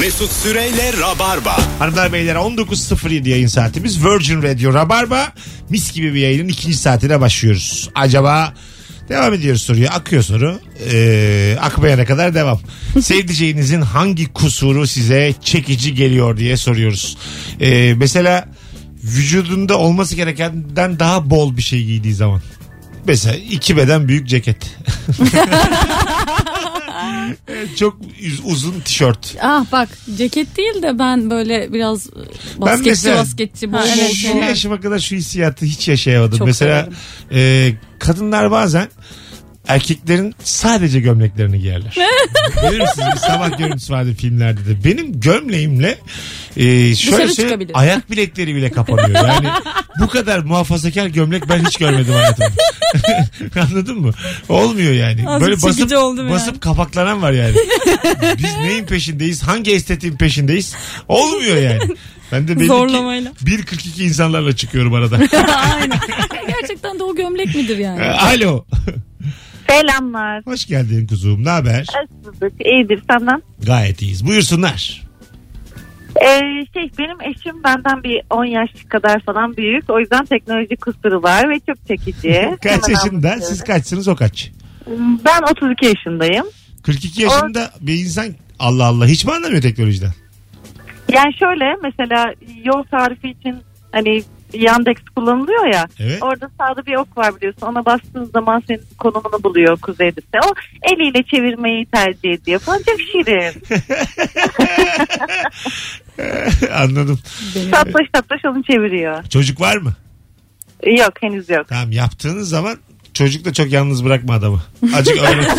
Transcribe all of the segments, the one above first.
Mesut Süreyle Rabarba. Hanımlar beyler 19.07 yayın saatimiz Virgin Radio Rabarba mis gibi bir yayının ikinci saatine başlıyoruz. Acaba devam ediyoruz soruya akıyor soru ee, akmayana kadar devam. Sevdiceğinizin hangi kusuru size çekici geliyor diye soruyoruz. Ee, mesela vücudunda olması gerekenden daha bol bir şey giydiği zaman. Mesela iki beden büyük ceket. Evet, Çok uzun tişört. Ah bak ceket değil de ben böyle biraz basketçi mesela- basketçi bol bol evet, şu şeyler. yaşıma kadar şu hissiyatı hiç yaşayamadım. Çok Mesela e, kadınlar bazen erkeklerin sadece gömleklerini giyerler. Bilir misiniz? Bir sabah görüntüsü vardı filmlerde de. Benim gömleğimle e, şöyle söyleyeyim, çıkabilir. ayak bilekleri bile kapanıyor. Yani bu kadar muhafazakar gömlek ben hiç görmedim hayatımda. Anladın mı? Olmuyor yani. Azıcık Böyle basıp, çekici oldum basıp yani. kapaklanan var yani. Biz neyin peşindeyiz? Hangi estetiğin peşindeyiz? Olmuyor yani. Ben de belli ki Zorlamayla. 1.42 insanlarla çıkıyorum arada. Aynen. Gerçekten de o gömlek midir yani? Alo. Selamlar. Hoş geldin kuzum. Ne haber? Nasılsınız? İyidir senden. Gayet iyiyiz. Buyursunlar. Ee, şey benim eşim benden bir 10 yaş kadar falan büyük. O yüzden teknoloji kusuru var ve çok çekici. Kaç Hemen yaşında? anlatıyorum. Siz kaçsınız o kaç? Ben 32 yaşındayım. 42 yaşında bir insan Allah Allah hiç mi anlamıyor teknolojiden? Yani şöyle mesela yol tarifi için hani Yandex kullanılıyor ya. Evet. Orada sağda bir ok var biliyorsun. Ona bastığın zaman senin konumunu buluyor kuzeyde. O eliyle çevirmeyi tercih ediyor falan. Çok şirin. Anladım. Tatlış tatlış onu çeviriyor. Çocuk var mı? Yok henüz yok. Tamam yaptığınız zaman çocuk da çok yalnız bırakma adamı. Acık öğret.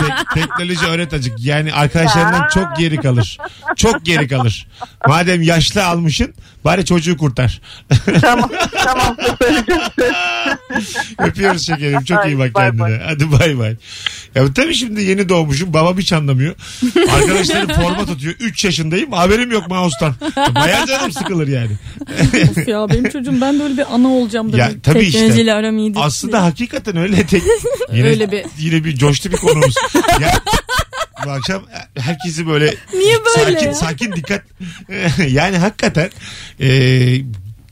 Tek- teknoloji öğret acık. Yani arkadaşlarından çok geri kalır. Çok geri kalır. Madem yaşlı almışın bari çocuğu kurtar. tamam tamam. Öpüyoruz şekerim. Çok iyi bak bay kendine. bay. Hadi bay bay. Ya tabii şimdi yeni doğmuşum. Babam hiç anlamıyor. Arkadaşlarım format atıyor. 3 yaşındayım. Haberim yok mouse'tan. Baya canım sıkılır yani. Of ya benim çocuğum ben de öyle bir ana olacağım da Ya, tabii işte. teknolojiyle aram iyidir. Aslında hakikaten öyle. Tek, yine, Öyle bir- Yine bir coştu bir konumuz. ya, bu akşam herkesi böyle Niye böyle sakin ya? sakin dikkat yani hakikaten e,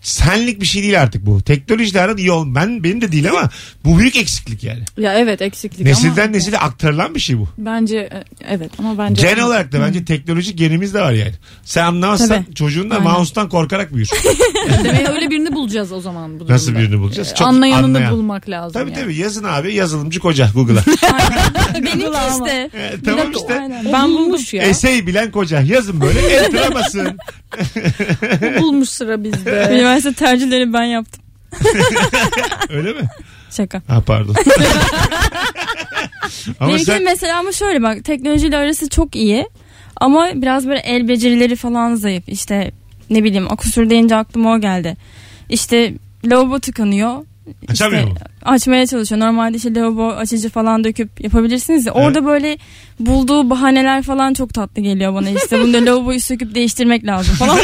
senlik bir şey değil artık bu. Teknolojiyle aran iyi ol. Ben benim de değil ama bu büyük eksiklik yani. Ya evet eksiklik Nesilden ama nesile aktarılan bir şey bu. bence e, evet ama bence Gen olarak da bence teknoloji genimizde var yani. Sen anlamazsan Tabii. çocuğun da Aynen. mouse'tan korkarak büyür. Demek öyle birini bulacağız o zaman. Bu Nasıl birini bulacağız? Ee, Çok Anlayanını anlayan. bulmak lazım. tabii yani. tabii yazın abi yazılımcı koca Google'a. Benimki işte. E, tamam işte. Aynen. Ben bulmuş ya. Essay bilen koca yazın böyle enter'a basın. Bulmuş sıra bizde. Üniversite tercihleri ben yaptım. Öyle mi? Şaka. Ha pardon. Ama Benimki sen mesela ama şöyle bak teknolojiyle arası çok iyi. Ama biraz böyle el becerileri falan zayıf. İşte ne bileyim akusür deyince aklıma o geldi. İşte lavabo tıkanıyor. Açamıyor İşte mu? Açmaya çalışıyor. Normalde işte lavabo açıcı falan döküp yapabilirsiniz ya. Orada böyle bulduğu bahaneler falan çok tatlı geliyor bana. İşte bunda lavaboyu söküp değiştirmek lazım falan.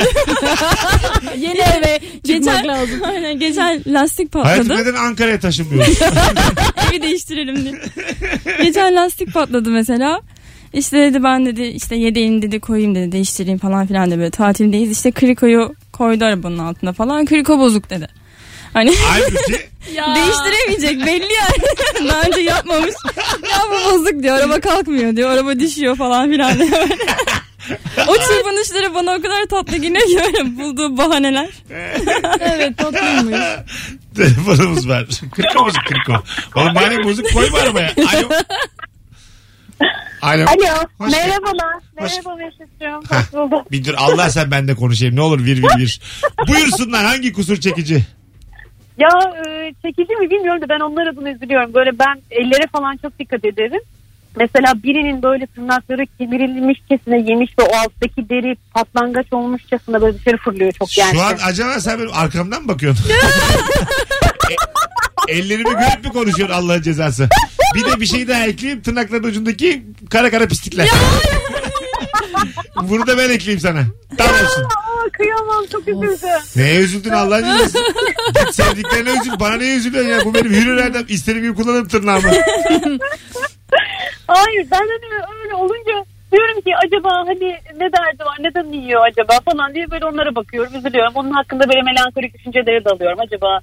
Yeni eve Geçen- lazım. Aynen geçen lastik hayatım patladı. neden Ankara'ya taşınmıyoruz? Evi değiştirelim diye. Geçen lastik patladı mesela. İşte dedi ben dedi işte yedeğini dedi koyayım dedi değiştireyim falan filan dedi böyle tatildeyiz. İşte krikoyu koydu arabanın altına falan. Kriko bozuk dedi. Hani Halbuki değiştiremeyecek belli yani. Daha önce yapmamış. Ya bu bozuk diyor. Araba kalkmıyor diyor. Araba düşüyor falan filan diyor. o çırpınışları bana o kadar tatlı geliyor ki böyle bulduğu bahaneler. evet tatlıymış. telefonumuz var. Kırko bozuk kırko. Oğlum bari bozuk koyma arabaya. Alo. Alo. Alo. Hoş. Merhabalar. Hoş- Merhaba Mesut'cum. Hoş bulduk. Bir dur Allah sen ben de konuşayım. Ne olur vir vir vir. Buyursunlar hangi kusur çekici? Ya e, çekici mi bilmiyorum da ben onlar adına üzülüyorum. Böyle ben ellere falan çok dikkat ederim. Mesela birinin böyle tırnakları kemirilmişçesine yemiş ve o alttaki deri patlangaç olmuşçasına böyle dışarı fırlıyor çok yani. Şu an acaba sen benim arkamdan mı bakıyorsun? E- ellerimi görüp mü konuşuyorsun Allah'ın cezası? Bir de bir şey daha ekleyeyim tırnakların ucundaki kara kara pislikler. Bunu da ben ekleyeyim sana. Tam olsun. Kıyamam çok üzüldüm. Neye üzüldün Allah'ın cezası? Git sevdiklerine üzül. Bana neye üzülüyorsun ya? Bu benim hür iradem. İstediğim gibi kullanırım tırnağımı. Hayır ben hani öyle olunca Diyorum ki acaba hani ne derdi var neden yiyor acaba falan diye böyle onlara bakıyorum üzülüyorum. Onun hakkında böyle melankolik düşüncelere dalıyorum. Acaba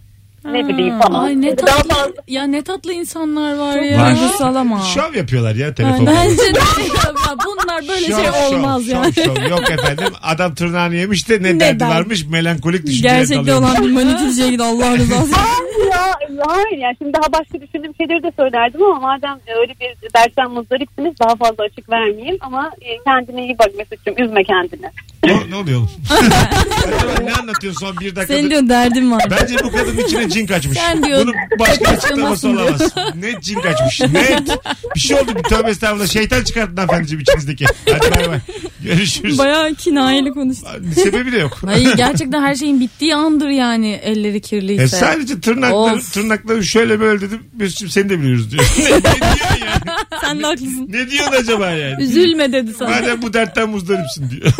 ne bileyim falan. Ay ne Daha tatlı. fazla Ya ne tatlı insanlar var ya. Var. Duygusal ama. Şov yapıyorlar ya telefon. Bence de ya bunlar böyle Şov, şey olmaz şov, yani. şov. Yok efendim adam tırnağını yemiş de ne, Ne derdi derdi? varmış melankolik düşüncelere Gerçekte dalıyormuş. olan bir manitacıya git Allah rızası için. ya hayır yani şimdi daha başka düşündüğüm şeyleri de söylerdim ama madem öyle bir dersten muzdaripsiniz daha fazla açık vermeyeyim ama e, kendine iyi bak Mesut'cum üzme kendini. Ne, ne oluyor oğlum? Ne anlatıyorsun son bir dakikada? Senin diyor derdin var. Bence bu kadın içine cin kaçmış. Sen diyor, Bunun başka açıklaması olamaz. Net cin kaçmış. Net. Bir şey oldu. Bir tövbe estağfurullah. Şeytan çıkarttın hanımefendiciğim içinizdeki. Hadi bay bay. Görüşürüz. Bayağı kinayeli konuştu. Sebebi de yok. Hayır gerçekten her şeyin bittiği andır yani elleri kirliyse. E sadece tırnakları, Of. tırnakları şöyle böyle dedim. Mesut'cum seni de biliyoruz diyor. ne diyorsun yani? Sen de haklısın. Ne diyorsun acaba yani? Üzülme dedi sana. Madem bu dertten muzdaripsin diyor.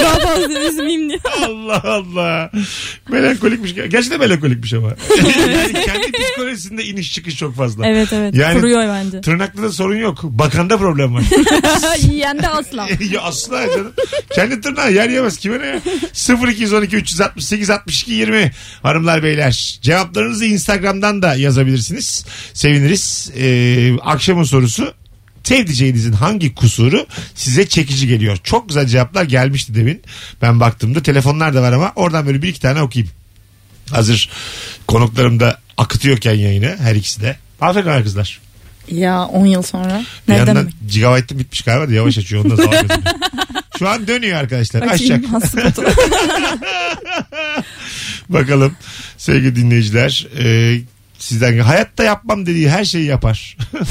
Daha fazla üzmeyeyim diye. Allah Allah. Melankolikmiş. Gerçekten melankolikmiş ama. Yani kendi psikolojisinde iniş çıkış çok fazla. Evet evet. Yani- Kuruyor bence. Tırnakta da sorun yok. Bakanda problem var. Yiyen de asla. ya asla canım. Kendi tırnağı yer yemez. Kime ne ya? 0212 368 62 20 hanımlar beyler. Cevaplarınızı Instagram'dan da yazabilirsiniz. Seviniriz. Ee, akşamın sorusu sevdiceğinizin hangi kusuru size çekici geliyor? Çok güzel cevaplar gelmişti demin. Ben baktığımda telefonlar da var ama oradan böyle bir iki tane okuyayım. Hazır konuklarım da akıtıyorken yayını her ikisi de. Aferin ha kızlar. Ya 10 yıl sonra. Bir Neden yandan mi? gigabyte'ım bitmiş galiba da yavaş açıyor. Ondan zaman gözüküyor. Şu an dönüyor arkadaşlar. Açacak. Bakalım sevgili dinleyiciler. e, sizden hayatta yapmam dediği her şeyi yapar.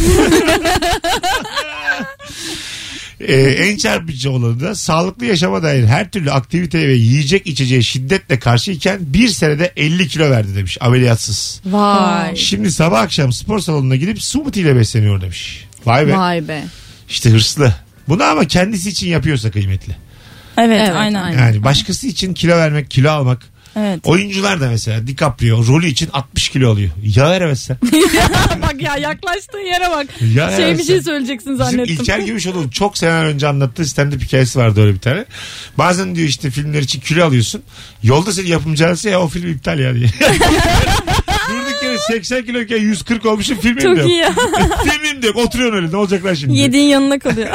E, en çarpıcı olanı da sağlıklı yaşama dair her türlü aktiviteye ve yiyecek içeceğe şiddetle karşıyken bir senede 50 kilo verdi demiş ameliyatsız. Vay. Şimdi sabah akşam spor salonuna gidip smoothie ile besleniyor demiş. Vay be. Vay be. İşte hırslı. Bunu ama kendisi için yapıyorsa kıymetli. Evet, Evet, aynen. aynen. Yani başkası için kilo vermek, kilo almak. Evet. Oyuncular da mesela DiCaprio rolü için 60 kilo alıyor. Ya veremezsen. bak ya yaklaştığı yere bak. Ya Şey bir şey söyleyeceksin Bizim zannettim. İlker Gümüşoğlu'nun çok seneler önce anlattığı stand-up hikayesi vardı öyle bir tane. Bazen diyor işte filmler için kilo alıyorsun. Yolda seni yapımcı arası ya o film iptal ya diye. Durduk yere 80 kiloyken 140 olmuşum filmim Çok yok. iyi ya. filmim de yok. Oturuyorsun öyle ne olacak lan şimdi? Yediğin yanına kalıyor.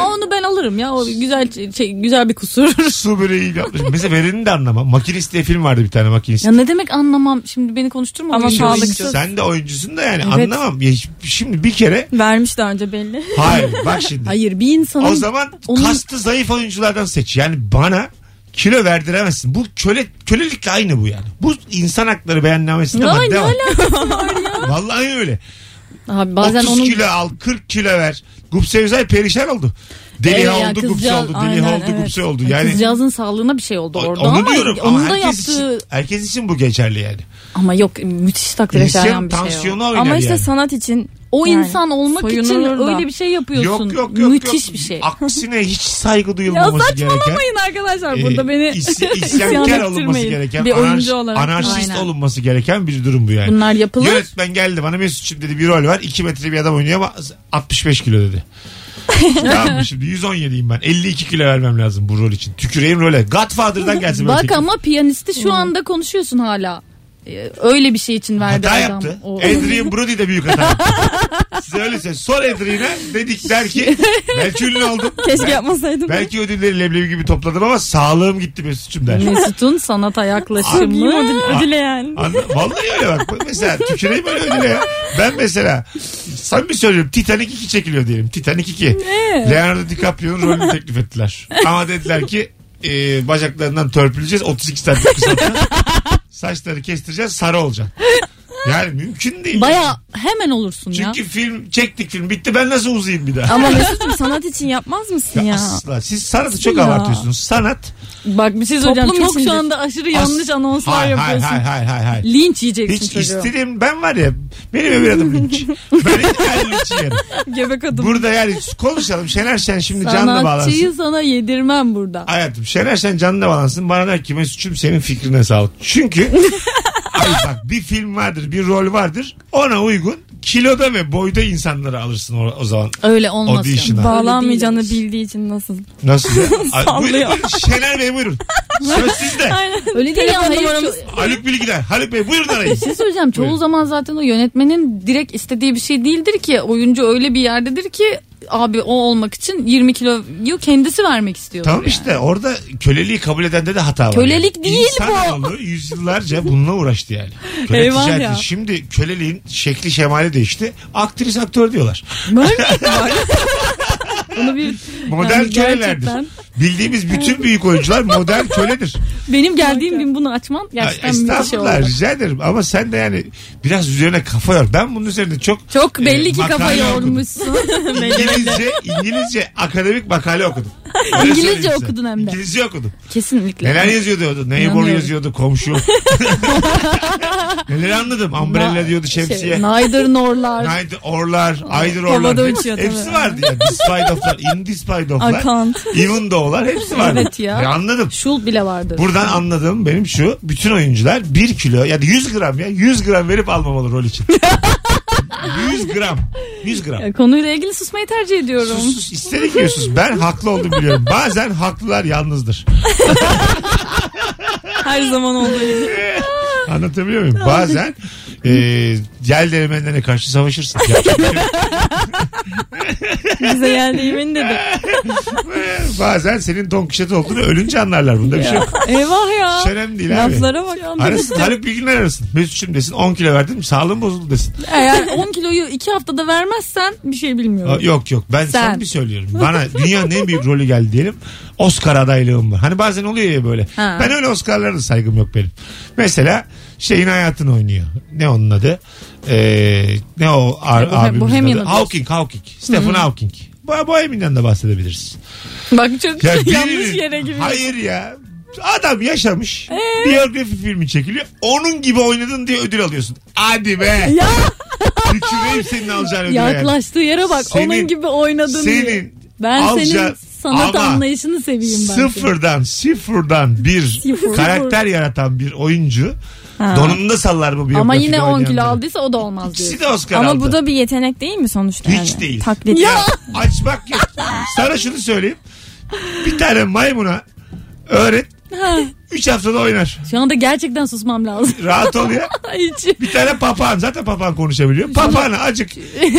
Ya onu ben alırım ya. O güzel şey, güzel bir kusur. Su böreği yapmış. Mesela vereni de anlamam. Makinist diye film vardı bir tane makinist. ya ne demek anlamam. Şimdi beni konuşturma. Ama sağlıksız. oyuncu. Sen de oyuncusun da yani Evet. anlamam. Ya şimdi bir kere Vermiş daha önce belli. hayır bak şimdi. Hayır bir insanın O zaman onun- kastı zayıf oyunculardan seç. Yani bana kilo verdiremezsin. Bu köle kölelikle aynı bu yani. Bu insan hakları beyannamesinde Ay, madde ne var. Vallahi öyle. Abi bazen 30 onun kilo al 40 kilo ver. Gupse Özay perişan oldu. Deli Evet, yani oldu gupse oldu. Deli aynen, oldu evet. gupse oldu. Yani Kızcağızın sağlığına bir şey oldu orada onu ama diyorum onun ama da herkes yaptığı için, herkes için bu geçerli yani. ama yok müthiş takdir İnsan şayan bir şey tansiyonu oynar Ama işte yani. sanat için O Yani insan olmak için da. öyle bir şey yapıyorsun. Yok yok yok. Müthiş yok. bir şey. Aksine hiç saygı Ya duyulmaması gereken. saçmalamayın arkadaşlar e, burada beni isyan isyankar olunması gereken. Bir oyuncu olarak. Anarşist Aynen. olunması gereken bir durum bu yani. Bunlar yapılır. Yönetmen geldi bana Mesut'cum dedi bir rol var. 2 metre bir adam oynuyor ama 65 kilo dedi. tamam şimdi 117'yim ben. 52 kilo vermem lazım bu rol için. Tüküreyim role. Godfather'dan gelsin Bak ama piyanisti şu anda konuşuyorsun hala. Ee, Öyle bir şey için verdi Hata adam. yaptı. O- Adrian Brody de büyük hata yaptı. Size öyle söyleyeyim. Sor Adrian'a dedik der ki belki ünlü oldum. keşke Ben- yapmasaydım. Belki ödülleri leblebi gibi topladım ama sağlığım gitti Mesut'cum der. Mesut'un sanata yaklaşımı. ödül, ödüle yani. Anla, vallahi öyle bak. Mesela tüküreyim öyle ödüle ya. Ben mesela samimi söylüyorum Titanic 2 çekiliyor diyelim. Titanic 2. Leonardo DiCaprio'nun rolünü teklif ettiler. Ama dediler ki e, bacaklarından törpüleyeceğiz 32 santim kısaltacağız. Saçları kestireceğiz sarı olacaksın. Yani mümkün değil. Baya hemen olursun ya. Çünkü film çektik film bitti ben nasıl uzayayım bir daha? Ama Mesut'um sanat için yapmaz mısın ya? Asla. Siz sanatı çok Ya. abartıyorsunuz. Sanat Bak bir şey söyleyeceğim. Toplum Çok şu anda aşırı yanlış anonslar hayır, hayır, yapıyorsun. hayır, hayır, hayır, hayır. Linç yiyeceksin Hiç çocuğu. istediğim ben var ya benim öbür adım linç. Ben yani linç yerim. Göbek adım. Burada yani konuşalım. Şener Şen şimdi canlı Sanatçıyı bağlansın. sana yedirmem burada. Hayatım Şener Şen canlı bağlansın. Bana der ki Mesut'cum senin fikrine sağlık. Çünkü ay bak bir film vardır bir rol vardır ona uygun kiloda ve boyda insanları alırsın o, o zaman. Öyle olmaz. Audition'a. Bağlanmayacağını bildiği için nasıl? Nasıl ya? Ay, Sallıyor. buyurun, buyurun. Şener Bey buyurun. Söz sizde. Öyle değil ya. Telefon Hayır, numaramız- ço- Haluk Bilginer. Haluk Bey buyurun arayın. Bir şey söyleyeceğim. Çoğu Buyurun. zaman zaten o yönetmenin direkt istediği bir şey değildir ki. Oyuncu öyle bir yerdedir ki abi o olmak için 20 kiloyu kendisi vermek istiyor. Tamam işte orada köleliği kabul edende de hata var. Kölelik yani. değil bu. İnsanoğlu yüzyıllarca bununla uğraştı yani. Köle Eyvah ticareti. ya. Şimdi köleliğin şekli şemali değişti. Aktris aktör diyorlar. Bunu bir Modern Yani gerçekten. Bildiğimiz bütün büyük oyuncular modern köledir. benim geldiğim gün bunu açman gerçekten müthiş Estağfurullah oldu. rica ederim ama sen de yani biraz üzerine kafa yor. Ben bunun üzerinde çok Çok belli e, ki kafa makale okudum. yormuşsun. İngilizce, İngilizce akademik makale okudum. İngilizce söyleyeyim okudun hem de. İngilizce okudum. Kesinlikle. Neler yazıyordu orada? Neighbor İnanıyorum. yazıyordu, komşu. Neler anladım. Umbrella diyordu şemsiye. Şey, neither norlar. Night orlar, aydır Havada orlar. Hepsi, uçuyor hepsi tabii. vardı ya. Despite of'lar, in despite I of'lar. can't. Even though'lar hepsi vardı. Evet ya. Ve anladım. Şul bile vardır. Buradan anladığım benim şu. Bütün oyuncular 1 kilo ya da 100 gram ya 100 gram verip almamalı rol için. 100 gram. 100 gram. Ya, Konuyla ilgili susmayı tercih ediyorum. Sus sus istedik ki sus. Ben haklı olduğumu biliyorum. Bazen haklılar yalnızdır. Her zaman olduğu gibi. Anlatabiliyor muyum? Bazen e, gel değirmenlerine karşı savaşırsın. Bize geldi yemin dedi. Bazen senin Don Quixote olduğunu ölünce anlarlar. Bunda bir şey yok. Eyvah ya. Hiç önemli değil abi. Laflara bak. Arasın Haluk Bilginer arasın. Mesut'cum desin 10 kilo verdim sağlığım bozuldu desin. Eğer 10 kiloyu 2 haftada vermezsen bir şey bilmiyorum. Aa, Yok yok ben Sen. sana bir söylüyorum. Bana dünyanın en büyük rolü geldi diyelim. Oscar adaylığım var. Hani bazen oluyor ya böyle. Ha. Ben öyle Oscar'lara da saygım yok benim. Mesela şeyin hayatını oynuyor. Ne onun adı? Ee, ne o ar- Bohem- abimizin adı? Hawking, Hawking. Stephen Hawking. Bu Bohemian'dan da bahsedebiliriz. Bak çok Ya yanlış birinin- yere giriyorsun. Hayır ya. Adam yaşamış. Ee? Biyografi filmi çekiliyor. Onun gibi oynadın diye ödül alıyorsun. Hadi be. Ya Tüküreyim senin alacağın yani. yaklaştığı yere bak Senin- onun gibi oynadın diye. Senin Ben alacağın- senin sanat Ama anlayışını seveyim ben. senin. sıfırdan sıfırdan bir Sıfır. karakter yaratan bir oyuncu Ha. donunda sallar bu biyografide Ama yine 10 kilo aldıysa o da olmaz diyor. İkisi de Oscar Ama aldı. bu da bir yetenek değil mi sonuçta? Hiç yani? değil. Taklit. Ya açmak yok. Sana şunu söyleyeyim. Bir tane maymuna öğret. Üç haftada oynar. Şu anda gerçekten susmam lazım. Rahat ol ya. Hiç. Bir tane papağan. Zaten papağan konuşabiliyor. Papağana acık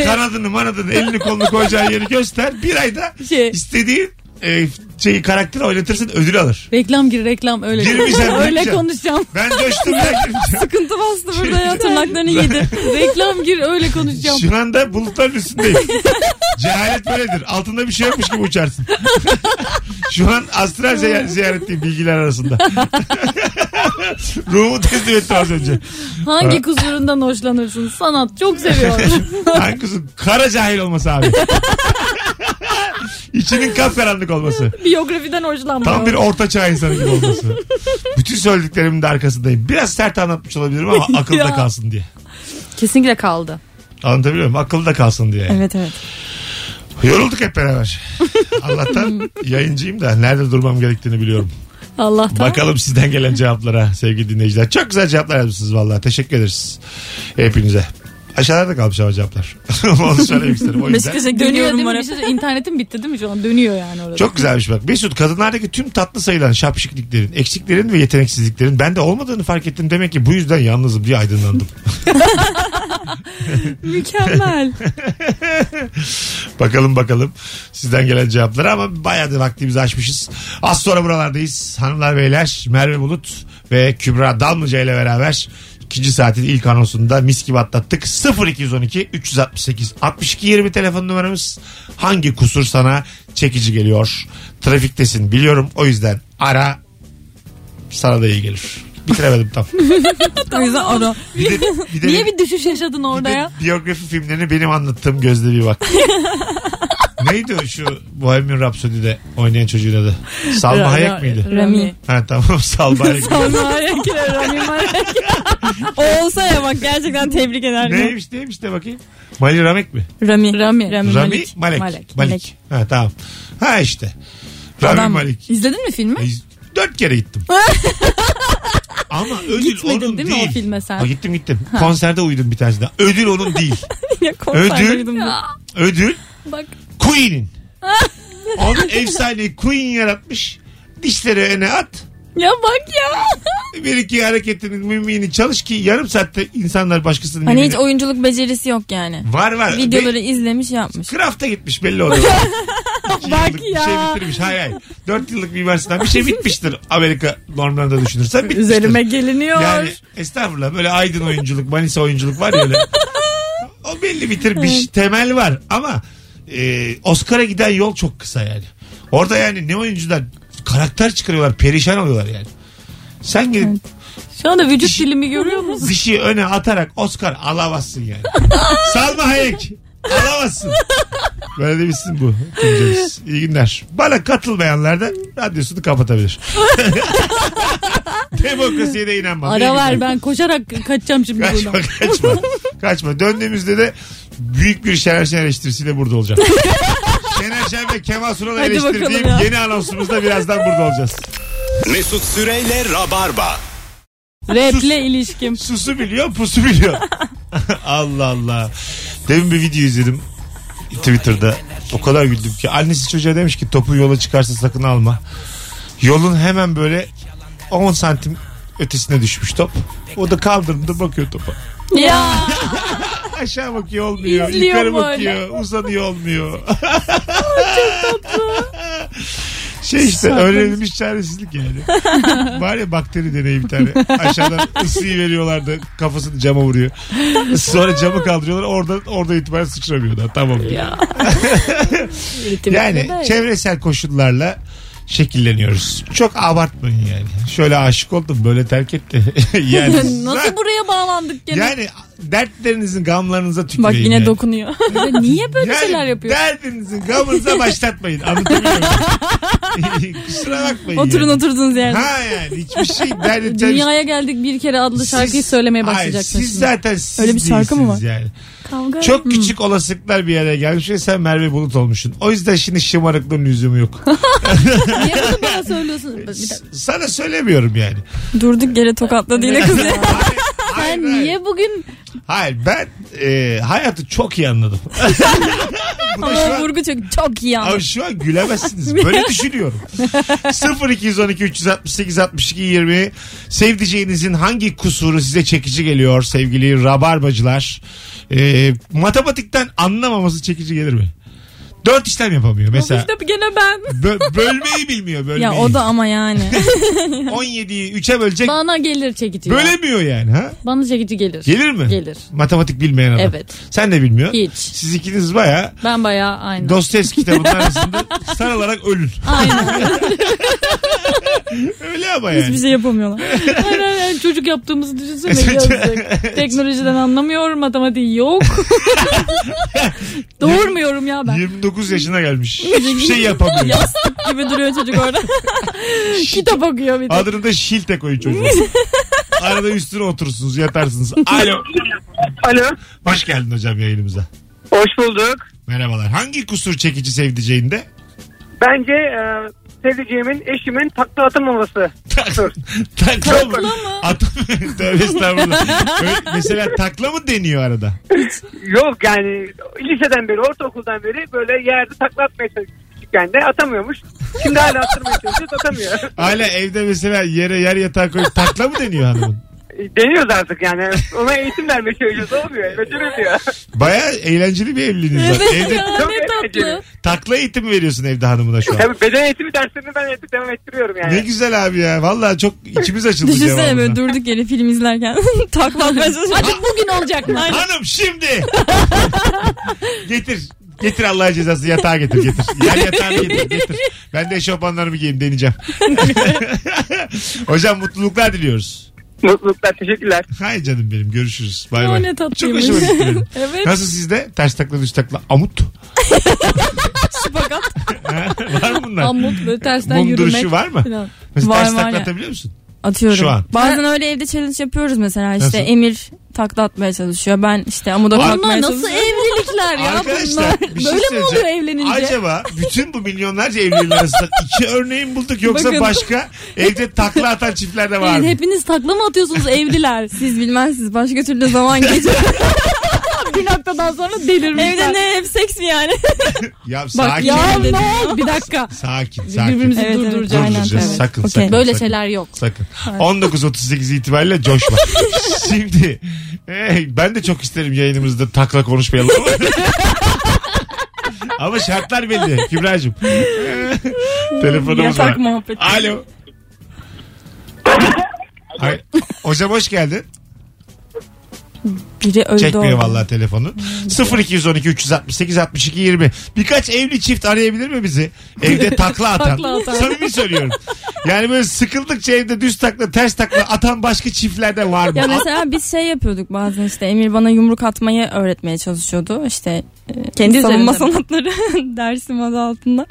kanadını manadını elini kolunu koyacağı yeri göster. Bir ayda Şey. istediğin e, şeyi karakteri oynatırsın ödül alır. Reklam gir reklam öyle. Girmeyeceğim, öyle girmeyeceğim. konuşacağım. Ben coştum ya. girmeyeceğim. Sıkıntı bastı burada ya tırnaklarını yedi. reklam gir öyle konuşacağım. Şu anda bulutların üstündeyim. Cehalet böyledir. Altında bir şey yokmuş gibi uçarsın. Şu an astral ziy- ziyaretteyim bilgiler arasında. Ruhumu teslim ettim az önce. Hangi kusurundan hoşlanırsın? Sanat çok seviyorum. Hangi kızın kara cahil olması abi. İçinin kapkaranlık olması. Biyografiden hoşlanmıyorum. Tam bir orta çağ insanı gibi olması. Bütün söylediklerimin de arkasındayım. Biraz sert anlatmış olabilirim ama akılda Ya. kalsın diye. Kesinlikle kaldı. Anlatabiliyor muyum? Akılda kalsın diye. Evet evet. Yorulduk hep beraber. Allah'tan yayıncıyım da nerede durmam gerektiğini biliyorum. Allah'tan. Bakalım sizden gelen cevaplara sevgili dinleyiciler. Çok güzel cevaplar yazmışsınız vallahi. Teşekkür ederiz hepinize. Aşağıda kalmış ama cevaplar. Onu söylemek isterim. O yüzden. Beşiktaş'a Dönüyor değil mi? şey, internetim bitti değil mi şu an? Dönüyor yani orada. Çok güzelmiş bak. Mesut kadınlardaki tüm tatlı sayılan şapşikliklerin, eksiklerin ve yeteneksizliklerin bende olmadığını fark ettim. Demek ki bu yüzden yalnızım diye aydınlandım. Mükemmel. bakalım bakalım sizden gelen cevaplara ama bayağı da vaktimizi açmışız. Az sonra buralardayız. Hanımlar beyler Merve Bulut ve Kübra Dalmıca ile beraber ikinci saatin ilk anonsunda mis gibi atlattık. 0212 368 62 20 telefon numaramız. Hangi kusur sana çekici geliyor? Trafiktesin biliyorum o yüzden ara sana da iyi gelir. Bitiremedim tam. o yüzden ara. Bir de, bir de, Niye bir düşüş yaşadın bir orada de ya? biyografi filmlerini benim anlattığım gözle bir bak. Neydi o şu Bohemian Rhapsody'de oynayan çocuğun adı? Salma Hayek miydi? Rami. Ha tamam Salma Hayek. Rami Malek. o olsa ya bak gerçekten tebrik ederim. neymiş neymiş de bakayım. Mali Ramek mi? Rami. Rami. Rami, Rami Malek. Malek. Malik. Malek. Ha tamam. Ha işte. Rami Adam- Malik. İzledin mi filmi? Ay, Dört kere gittim. Ama ödül Gitmedin onun değil mi o filme sen? Ha, gittim gittim. Konserde uyudum bir tanesinde. Ödül onun değil. ya Ödül. Ödül Bak Queen'in. Onun efsaneyi Queen yaratmış. Dişleri öne at. ya bak ya. Bir iki hareketinin mimiğini çalış ki yarım saatte insanlar başkasının Hani hiç mimiğini- oyunculuk becerisi yok yani. Var var. Videoları Be- izlemiş yapmış. Craft'a gitmiş belli oluyor. Bak yıllık Bir ya. şey bitirmiş. Hayır hayır. Dört yıllık bir üniversiteden bir şey bitmiştir. Amerika normlarında düşünürsen bitmiştir. Üzerime geliniyor. Yani estağfurullah böyle aydın oyunculuk, Manisa oyunculuk var ya öyle. O belli bitirmiş. Temel var ama e, Oscar'a giden yol çok kısa yani. Orada yani ne oyuncular karakter çıkarıyorlar, perişan oluyorlar yani. Sen gidip Şu anda vücut dilimi görüyor musun? bir şey öne atarak Oscar alamazsın yani. Salma Hayek alamazsın. Böyle de bitsin bu. güncemiz. İyi günler. Bana katılmayanlar da radyosunu kapatabilir. Demokrasiye de inanmam. İyi Ara günler. ver ben koşarak kaçacağım şimdi Kaçma buradan. kaçma. kaçma. Döndüğümüzde de büyük bir Şener Şen eleştirisiyle burada olacağım. Şener Şen ve Kemal Sunal'ı Hadi eleştirdiğim bakalım ya. yeni anonsumuzda birazdan burada olacağız. Mesut Süreyle Rabarba. Raple ilişkim. Susu biliyor pusu biliyor. Allah Allah. Demin bir video izledim Twitter'da. O kadar güldüm ki. Annesi çocuğa demiş ki topu yola çıkarsa sakın alma. Yolun hemen böyle 10 santim ötesine düşmüş top. O da kaldırımda bakıyor topa. Ya Aşağı bakıyor olmuyor. İzliyor yukarı böyle. bakıyor. Uzanıyor olmuyor. Şey işte öğrenilmiş çaresizlik yani. Var ya bakteri deneyi bir tane. Aşağıdan ısıyı veriyorlar da kafasını cama vuruyor. Sonra camı kaldırıyorlar. Orada orada itibaren sıçramıyor da. Tamam. ya. Yani çevresel koşullarla şekilleniyoruz. Çok abartmayın yani. Şöyle aşık oldum böyle terk etti. yani Nasıl buraya bağlandık gene? yani dertlerinizin gamlarınıza tüküreyim. Bak yine yani. dokunuyor. Niye böyle Yani şeyler yapıyor? Derdinizin gamınıza başlatmayın. Anlatabiliyor muyum? Kusura bakmayın. Oturun yani. oturduğunuz yerde. Ha yani hiçbir şey dert Dünyaya geldik bir kere adlı şarkıyı Siz- söylemeye Hayır, başlayacaksın Siz şimdi. zaten siz Öyle bir şarkı mı değilsiniz Yani. Kavga. Çok küçük olasılıklar bir araya gelmiş ve sen Merve Bulut olmuşsun. O yüzden şimdi şımarıklığın lüzumu yok. Niye bunu bana söylüyorsun? Sana söylemiyorum yani. Durduk yere tokatladı yine kızı. Hayır, hayır, Sen hayır. niye bugün Hayır ben e, hayatı çok iyi anladım. Bu da şu Ama an, vurgu çok, çok iyi Abi anladım. şu an gülemezsiniz. Böyle düşünüyorum. 0212 368 62 20 sevdiceğinizin hangi kusuru size çekici geliyor sevgili rabarbacılar? E, matematikten anlamaması çekici gelir mi? Dört işlem yapamıyor mesela. işte gene ben. Bö- bölmeyi bilmiyor bölmeyi. Ya o da ama yani. 17'yi 3'e bölecek Bana gelir çekici ya. bölemiyor yani ha? Bana çekici gelir. Gelir mi? Gelir. Matematik bilmeyen adam. Evet. Sen de bilmiyor. Hiç. Siz ikiniz baya Ben bayağı aynı. Dostoyevski kitabının arasında sarılarak ölün. Aynen. Öyle ama yani. Hiçbir şey yapamıyorlar. Aynen, aynen. Çocuk yaptığımızı düşünsene yazık. Teknolojiden anlamıyor, matematiği yok. Doğurmuyorum ya ben. 29 yaşına gelmiş. Hiçbir şey yapamıyor. Yastık gibi duruyor çocuk orada. Kitap okuyor bir de. Adını da Şilte koyun çocuğun. Arada üstüne oturursunuz yatarsınız. Alo. Alo. Hoş geldin hocam yayınımıza. Hoş bulduk. Merhabalar. Hangi kusur çekici sevdiceğinde? Bence e, sevdiceğimin eşimin takla atamaması. Takla mı? Atım. Tövbe estağfurullah. Öyle- mesela takla mı deniyor arada? Yok yani liseden beri ortaokuldan beri böyle yerde takla atmaya çalışıyor. Küçükken de atamıyormuş. Şimdi hala attırmaya çalışıyor atamıyor. Hala evde mesela yere yer yatağı koyup takla mı deniyor hanımın? Deniyoruz artık yani. Ona eğitim vermeye çalışıyoruz. Olmuyor. Götürülüyor. Baya eğlenceli bir evliliğiniz var. Evet Evde ya ne tatlı. takla eğitimi veriyorsun evde hanımına şu an. Tabii beden eğitimi derslerini ben hep devam ettiriyorum yani. Ne güzel abi ya. Vallahi çok içimiz açıldı Düşünsene cevabına. böyle durduk yere film izlerken takla atmaya çalışıyor. Hadi bugün olacak mı? Hanım şimdi. getir. Getir Allah'ın cezası yatağa getir getir. Yer yatağını getir getir. Ben de eşofmanlarımı giyeyim deneyeceğim. Hocam mutluluklar diliyoruz. Mutluluklar. Teşekkürler. Hay canım benim görüşürüz. Bay bay. ne Çok tatlıymış. hoşuma gitti benim. Evet. Nasıl sizde? Ters takla düz takla amut. Ha, var mı bunlar? Amut böyle tersten Mum yürümek. duruşu var mı? falan. Mesela Var, ters var takla ya. atabiliyor musun? Atıyorum. Şu an. Bazen öyle evde challenge yapıyoruz mesela işte Nasıl? Emir takla atmaya çalışıyor. Ben işte amuda kalkmaya nasıl çalışıyorum. evlilikler ya Arkadaşlar bunlar? bir şey Böyle mi oluyor söyleyeceğim. evlenince? Acaba bütün bu milyonlarca evliliğin arasında iki örneğin bulduk yoksa Bakın. başka evde takla atan çiftler de var Evet, mı? hepiniz takla mı atıyorsunuz evliler? Siz bilmezsiniz başka türlü zaman geçiyor. bir noktadan sonra delirmişler. Evde ne hep seks mi yani? Ya Bak sakin. Ya ne oldu? Bir dakika. Sakin sakin. Birbirimizi Evet, evet. durduracağız. Aynen, Durduracağız. tabii. Sakın Okey. sakın. Böyle sakın. şeyler yok. Sakın. 19.38 itibariyle coşma. Şimdi hey, ben de çok isterim yayınımızda takla konuşmayalım ama. ama şartlar belli Kübra'cığım. Telefonumuz var. Yatak muhabbeti. Alo. Ay, hocam hoş geldin. Biri öldü Çekmiyor orada. vallahi telefonu. 0212 368 62 20. Birkaç evli çift arayabilir mi bizi? Evde takla atan. Takla atan. Samimi söylüyorum. Yani böyle sıkıldıkça evde düz takla ters takla atan başka çiftlerden var mı? Ya mesela biz şey yapıyorduk bazen işte Emir bana yumruk atmayı öğretmeye çalışıyordu. İşte e, Kendi savunma sanatları dersim adı altında.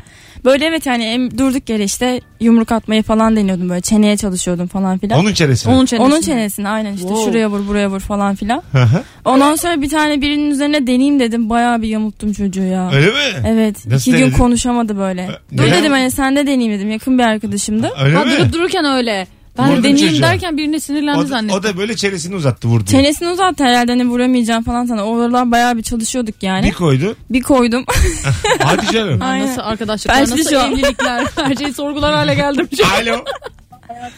Böyle evet yani em, durduk yere işte yumruk atmayı falan deniyordum böyle çeneye çalışıyordum falan filan. Onun çenesine. Onun çenesine. Onun çenesine aynen işte Wow. şuraya vur buraya vur falan filan. Ondan sonra bir tane birinin üzerine deneyeyim dedim. Bayağı bir yamulttum çocuğu ya. Öyle mi? Evet. Nasıl iki gün denedin? konuşamadı böyle. Dur neden? dedim hani sen de deneyeyim dedim. Yakın bir arkadaşımdı. Öyle Ha, mi? durup dururken öyle. Ben Vurdun de deneyeyim çocuğa. derken birine sinirlendi O da, zannettim. o da böyle çenesini uzattı vurdu. Çenesini uzattı herhalde hani vuramayacağım falan sana. Oralar bayağı bir çalışıyorduk yani. Bir koydu. Bir koydum. Hadi canım. Aynen. Nasıl arkadaşlıklar, Felçli nasıl şu an. evlilikler. Her şeyi sorgular hale geldim. Alo.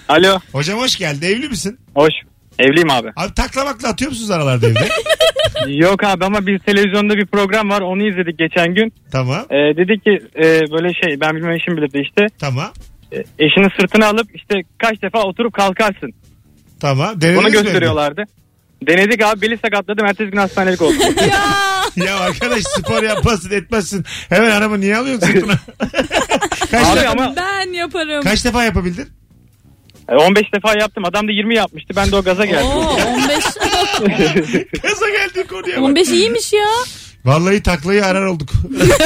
Alo. Hocam hoş geldin. Evli misin? Hoş. Evliyim abi. Abi taklamakla atıyor musunuz aralarda evde? Yok abi ama biz televizyonda bir program var onu izledik geçen gün. tamam. Ee, dedi ki e, böyle şey ben bilmem eşim bilirdi işte. Tamam. E, eşinin sırtına alıp işte kaç defa oturup kalkarsın. Tamam. Denediniz mi evde? gösteriyorlardı. Denedik abi beli sakatladım ertesi gün hastanelik oldum. Ya arkadaş spor yapmazsın etmezsin. Hemen araba niye alıyorsun sırtına? kaç, Abi defa, ama Ben yaparım. kaç defa yapabildin? E, 15 defa yaptım adam da 20 yapmıştı ben de o gaza geldim. Oo, 15 Kaza geldi konuya bak. 15 iyiymiş ya. Vallahi taklayı arar olduk.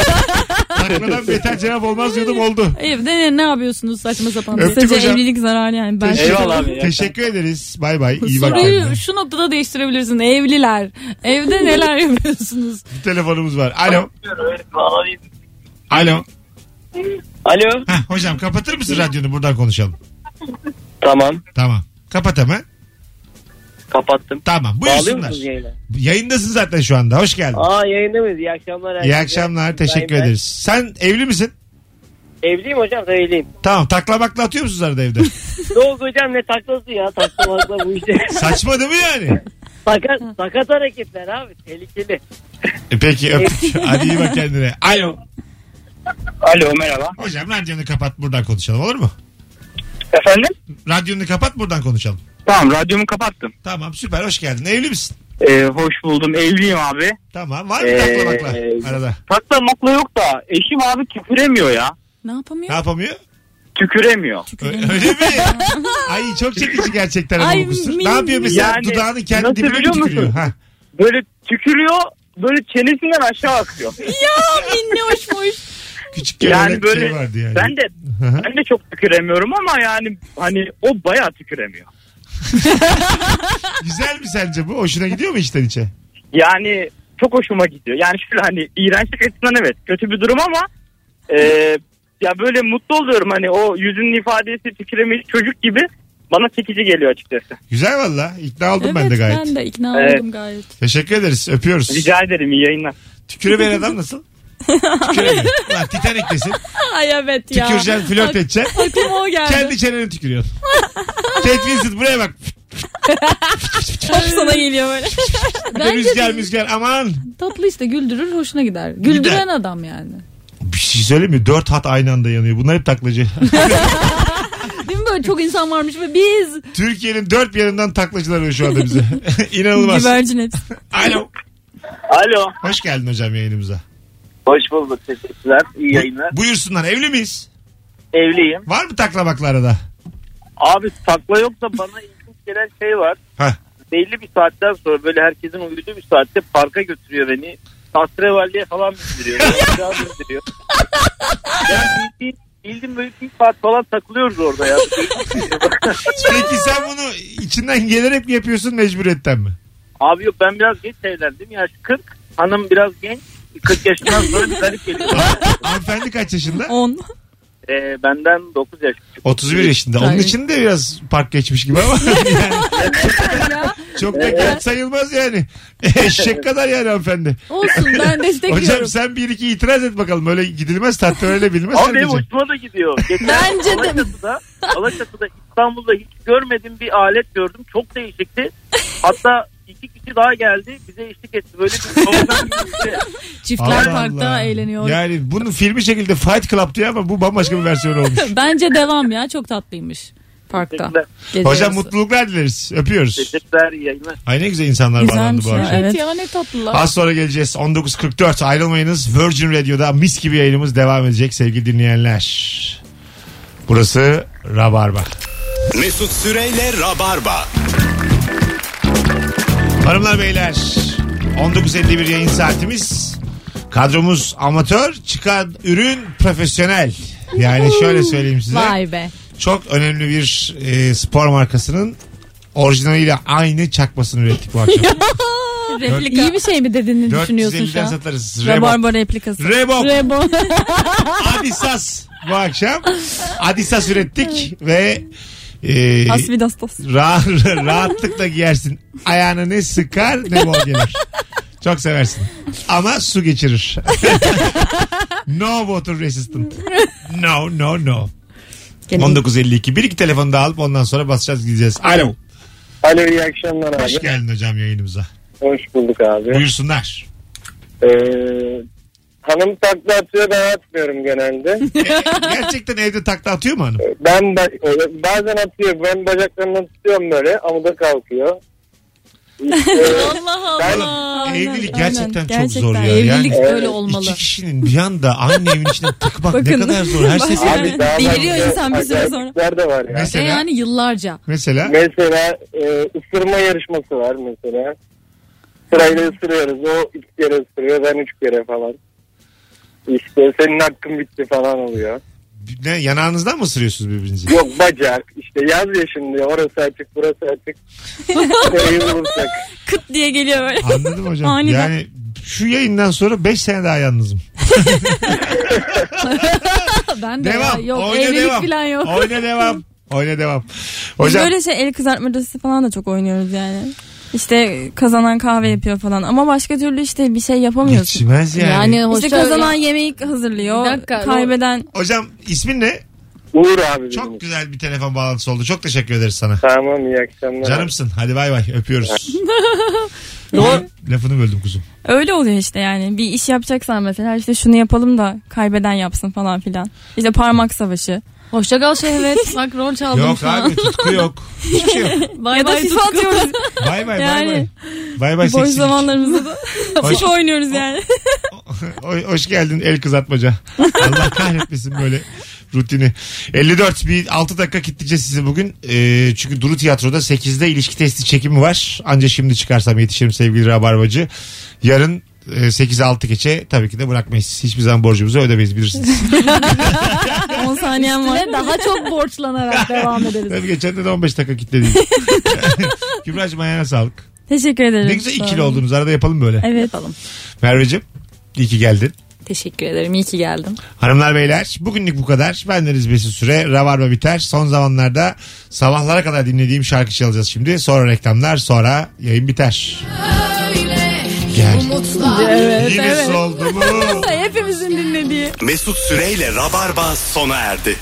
Takladan beter cevap olmaz diyordum oldu. Evde ne, ne yapıyorsunuz saçma sapan? Öptük hocam. evlilik zararı yani. Ben Teşekkür- Eyvallah abi. Teşekkür ederiz. Bay bay. İyi bak Soruyu kendine. şu noktada değiştirebilirsin. Evliler. Evde neler yapıyorsunuz? Bir telefonumuz var. Alo. Alo. Alo. Heh, hocam kapatır mısın radyonu buradan konuşalım. Tamam Tamam. Kapat hemen. kapattım. Tamam. Buyursunlar. yayına? Yayındasın zaten şu anda. Hoş geldin. Aa yayında mıyız? İyi akşamlar. İyi akşamlar. Teşekkür ederiz. Sen evli misin? Evliyim hocam evliyim. Tamam. Taklamakla atıyor musunuz arada evde? Ne oldu hocam ne taklası ya taklamakla bu işte. Saçma değil mi yani? sakat, sakat hareketler abi tehlikeli. E peki öptük. Hadi iyi bak kendine. Alo. Alo merhaba. Hocam radyonu kapat buradan konuşalım olur mu? Efendim? Radyonu kapat buradan konuşalım. Tamam radyomu kapattım. Tamam süper hoş geldin. Evli misin? Ee, hoş buldum evliyim abi. Tamam. Var mı Ee, taklamakla arada? Taklamakla yok da eşim abi tüküremiyor ya. Ne yapamıyor? Ne yapamıyor? Tüküremiyor. Ö- Öyle mi? Ay çok çekici gerçekten Ay, bu min- Ne yapıyor mesela? Yani Dudağını kendi dibine biliyor tükürüyor? musun? Ha. Böyle tükürüyor böyle çenesinden aşağı akıyor. Minnoşmuş. Küçük Yani böyle şey vardı yani. ben de ben de çok tüküremiyorum ama yani hani o bayağı tüküremiyor. Güzel mi sence bu? Hoşuna gidiyor mu içten içe? Yani çok hoşuma gidiyor. Yani şöyle hani iğrençlik açısından evet kötü bir durum ama e, ya böyle mutlu oluyorum hani o yüzünün ifadesi tüküremiş çocuk gibi bana çekici geliyor açıkçası. Güzel valla. İkna oldum Evet ben de gayet. ben de ikna Evet. oldum gayet. Teşekkür ederiz. Öpüyoruz. Rica ederim iyi yayınlar. Tüküremeyen adam nasıl? Tüküremiyor. Lan Titanik'tesin. Ay evet ya. Tüküreceksin, flört edeceksin. Aklıma o geldi. Kendi çeneni tükürüyorsun. Kate Winslet buraya bak. Hop sana geliyor böyle. Bir de Bence rüzgar de müzgar aman. tatlı işte güldürür hoşuna gider. Güldüren adam yani. Bir şey söyleyeyim mi? Dört hat aynı anda yanıyor. Bunlar hep taklacı. Değil mi böyle çok insan varmış ve biz Türkiye'nin dört bir yanından taklacılar arıyor şu anda bize. İnanılmaz. Güvercin hepsi. Alo. Alo. Hoş geldin hocam yayınımıza. Hoş bulduk teşekkürler. İyi yayınlar. Buyursunlar. Evli miyiz? Evliyim. Var mı taklamakla arada? Abi takla yok da bana ilginç gelen şey var. Heh. Belli bir saatten sonra böyle herkesin uyuduğu bir saatte parka götürüyor beni. Tastrevalleye falan bindiriyor. Bindiriyor. Yani bildiğin bildim böyle bir saat falan takılıyoruz orada ya. Peki sen bunu içinden gelerek mi yapıyorsun mecburiyetten mi? Abi yok ben biraz geç evlendim. Yaş 40. Hanım biraz genç. 40 yaşından sonra bir garip geliyor. Hanımefendi kaç yaşında? 10. Ee, benden 9 yaş küçük. 31 yaşında. Onun Tabii. için de biraz park geçmiş gibi ama yani çok da genç sayılmaz yani. Eşek kadar yani hanımefendi. Olsun ben destekliyorum. Hocam sen bir iki itiraz et bakalım. Öyle gidilmez tatlı öyle bilmez. Abi benim hoşuma da gidiyor. Geçen Bence de. Alaçatı'da, Alaçatı'da İstanbul'da hiç görmediğim bir alet gördüm. Çok değişikti. Hatta iki kişi daha geldi. Bize eşlik etti. Böyle bir program gibi bir şey. Çiftler Allah parkta Allah. eğleniyor. Yani bunun filmi şekilde Fight Club diyor ama bu bambaşka bir versiyon olmuş. Bence devam ya çok tatlıymış parkta. Gece Hocam yarısı. mutluluklar dileriz. Öpüyoruz. Teşekkürler iyi yayınlar. Ay ne güzel insanlar bağlandı Güzelmiş bu ya. akşam. Evet, Evet. ya ne tatlılar. Az sonra geleceğiz. 19.44 ayrılmayınız. Virgin Radio'da mis gibi yayınımız devam edecek sevgili dinleyenler. Burası Rabarba. Mesut Süreyle Rabarba. Hanımlar beyler 19.51 yayın saatimiz. Kadromuz amatör, çıkan ürün profesyonel. Yani şöyle söyleyeyim size. Vay be. Çok önemli bir e, spor markasının orijinaliyle aynı çakmasını ürettik bu akşam. Replika. İyi bir şey mi dediğini düşünüyorsun şu 450'den an? satarız. Reebok. Rabarba replikası. Reebok. Rebo. Adisas bu akşam. Adisas ürettik ve e, Asvidastos. ra- rahatlıkla giyersin. Ayağını ne sıkar ne bol gelir. Çok seversin. Ama su geçirir. no water resistant. No no no. 19.52. Bir iki telefonu da alıp ondan sonra basacağız gideceğiz. Alo. Alo iyi akşamlar abi. Hoş geldin hocam yayınımıza. Hoş bulduk abi. Buyursunlar. Ee, hanım takla atıyor ben atmıyorum genelde. E, gerçekten evde takla atıyor mu hanım? ben de, e, bazen atıyor ben bacaklarından tutuyorum böyle amuda kalkıyor. İşte, Allah Ben- Allah. Aynen, Evlilik aynen. gerçekten çok Gerçekten. zor ya. Evlilik yani böyle olmalı. iki kişinin bir anda aynı evin içine tıkmak ne Bakın. kadar zor. Her ses abi daha Deliriyor bence insan bir süre sonra. acayiplikler de var ya. Ve Mesela yani yıllarca. mesela Mesela e, ısırma yarışması var mesela. Sırayla ısırıyoruz. O iki kere ısırıyor ben üç kere falan. İşte senin hakkın bitti falan oluyor. ne yanağınızdan mı ısırıyorsunuz birbirinizi? Yok bacak işte yaz ya şimdi orası açık burası açık. Nereyi bulursak. Kıt diye geliyor böyle. Anladım hocam. Aniden. Yani şu yayından sonra 5 sene daha yalnızım. Ben de Devam. ya, yok Oyna evlilik devam. falan yok. Oyna devam. Oyna devam. Biz Hocam böyle şey el kızartmacısı falan da çok oynuyoruz yani. İşte kazanan kahve yapıyor falan ama başka türlü işte bir şey yapamıyorsun. geçmez yani. Yani İşte kazanan yemeği hazırlıyor. Bir dakika, kaybeden Hocam ismin ne? Uğur abi benim. Çok güzel bir telefon bağlantısı oldu. Çok teşekkür ederiz sana. Tamam iyi akşamlar. Canımsın. Hadi bay bay. Öpüyoruz. Doğru. Lafını böldüm kuzum. öyle oluyor işte yani. Bir iş yapacaksan mesela işte şunu yapalım da kaybeden yapsın falan filan. İşte parmak savaşı. Hoşça kal şehvet. Bak rol çaldım Yok şu an. abi tutku yok. Hiçbir şey yok. Bay ya da bay FIFA tutku. atıyoruz. Bay bay bay Yani. bay. Bay bay Boş seksilik. zamanlarımızda da Hoş- FIFA oynuyoruz yani. Hoş- Hoş geldin el kızartmaca. Allah kahretmesin böyle rutini. 54 bir 6 dakika kitleyeceğiz sizi bugün. Ee, çünkü Duru Tiyatro'da 8'de ilişki testi çekimi var. Anca şimdi çıkarsam yetişirim sevgili Rabarbacı. Yarın 8'e 6 geçe tabii ki de bırakmayız. Hiçbir zaman borcumuzu ödemeyiz bilirsiniz. 10 saniyem var. Daha çok borçlanarak devam ederiz. Tabii geçen de de 15 dakika kitledik. Kübra'cığım ayağına sağlık. Teşekkür ederim. Ne güzel Sağ ikili olun. oldunuz. Arada yapalım böyle. Evet. Yapalım. Merveciğim iyi ki geldin. Teşekkür ederim. İyi ki geldin. Hanımlar beyler bugünlük bu kadar. Ben Deniz Mesut Süre. Rabarba biter. Son zamanlarda sabahlara kadar dinlediğim şarkı çalacağız şimdi. Sonra reklamlar sonra yayın biter. Gel. Evet Yine evet. soldu mu? Hepimizin dinlediği. Mesut Süreyle Rabarba sona erdi.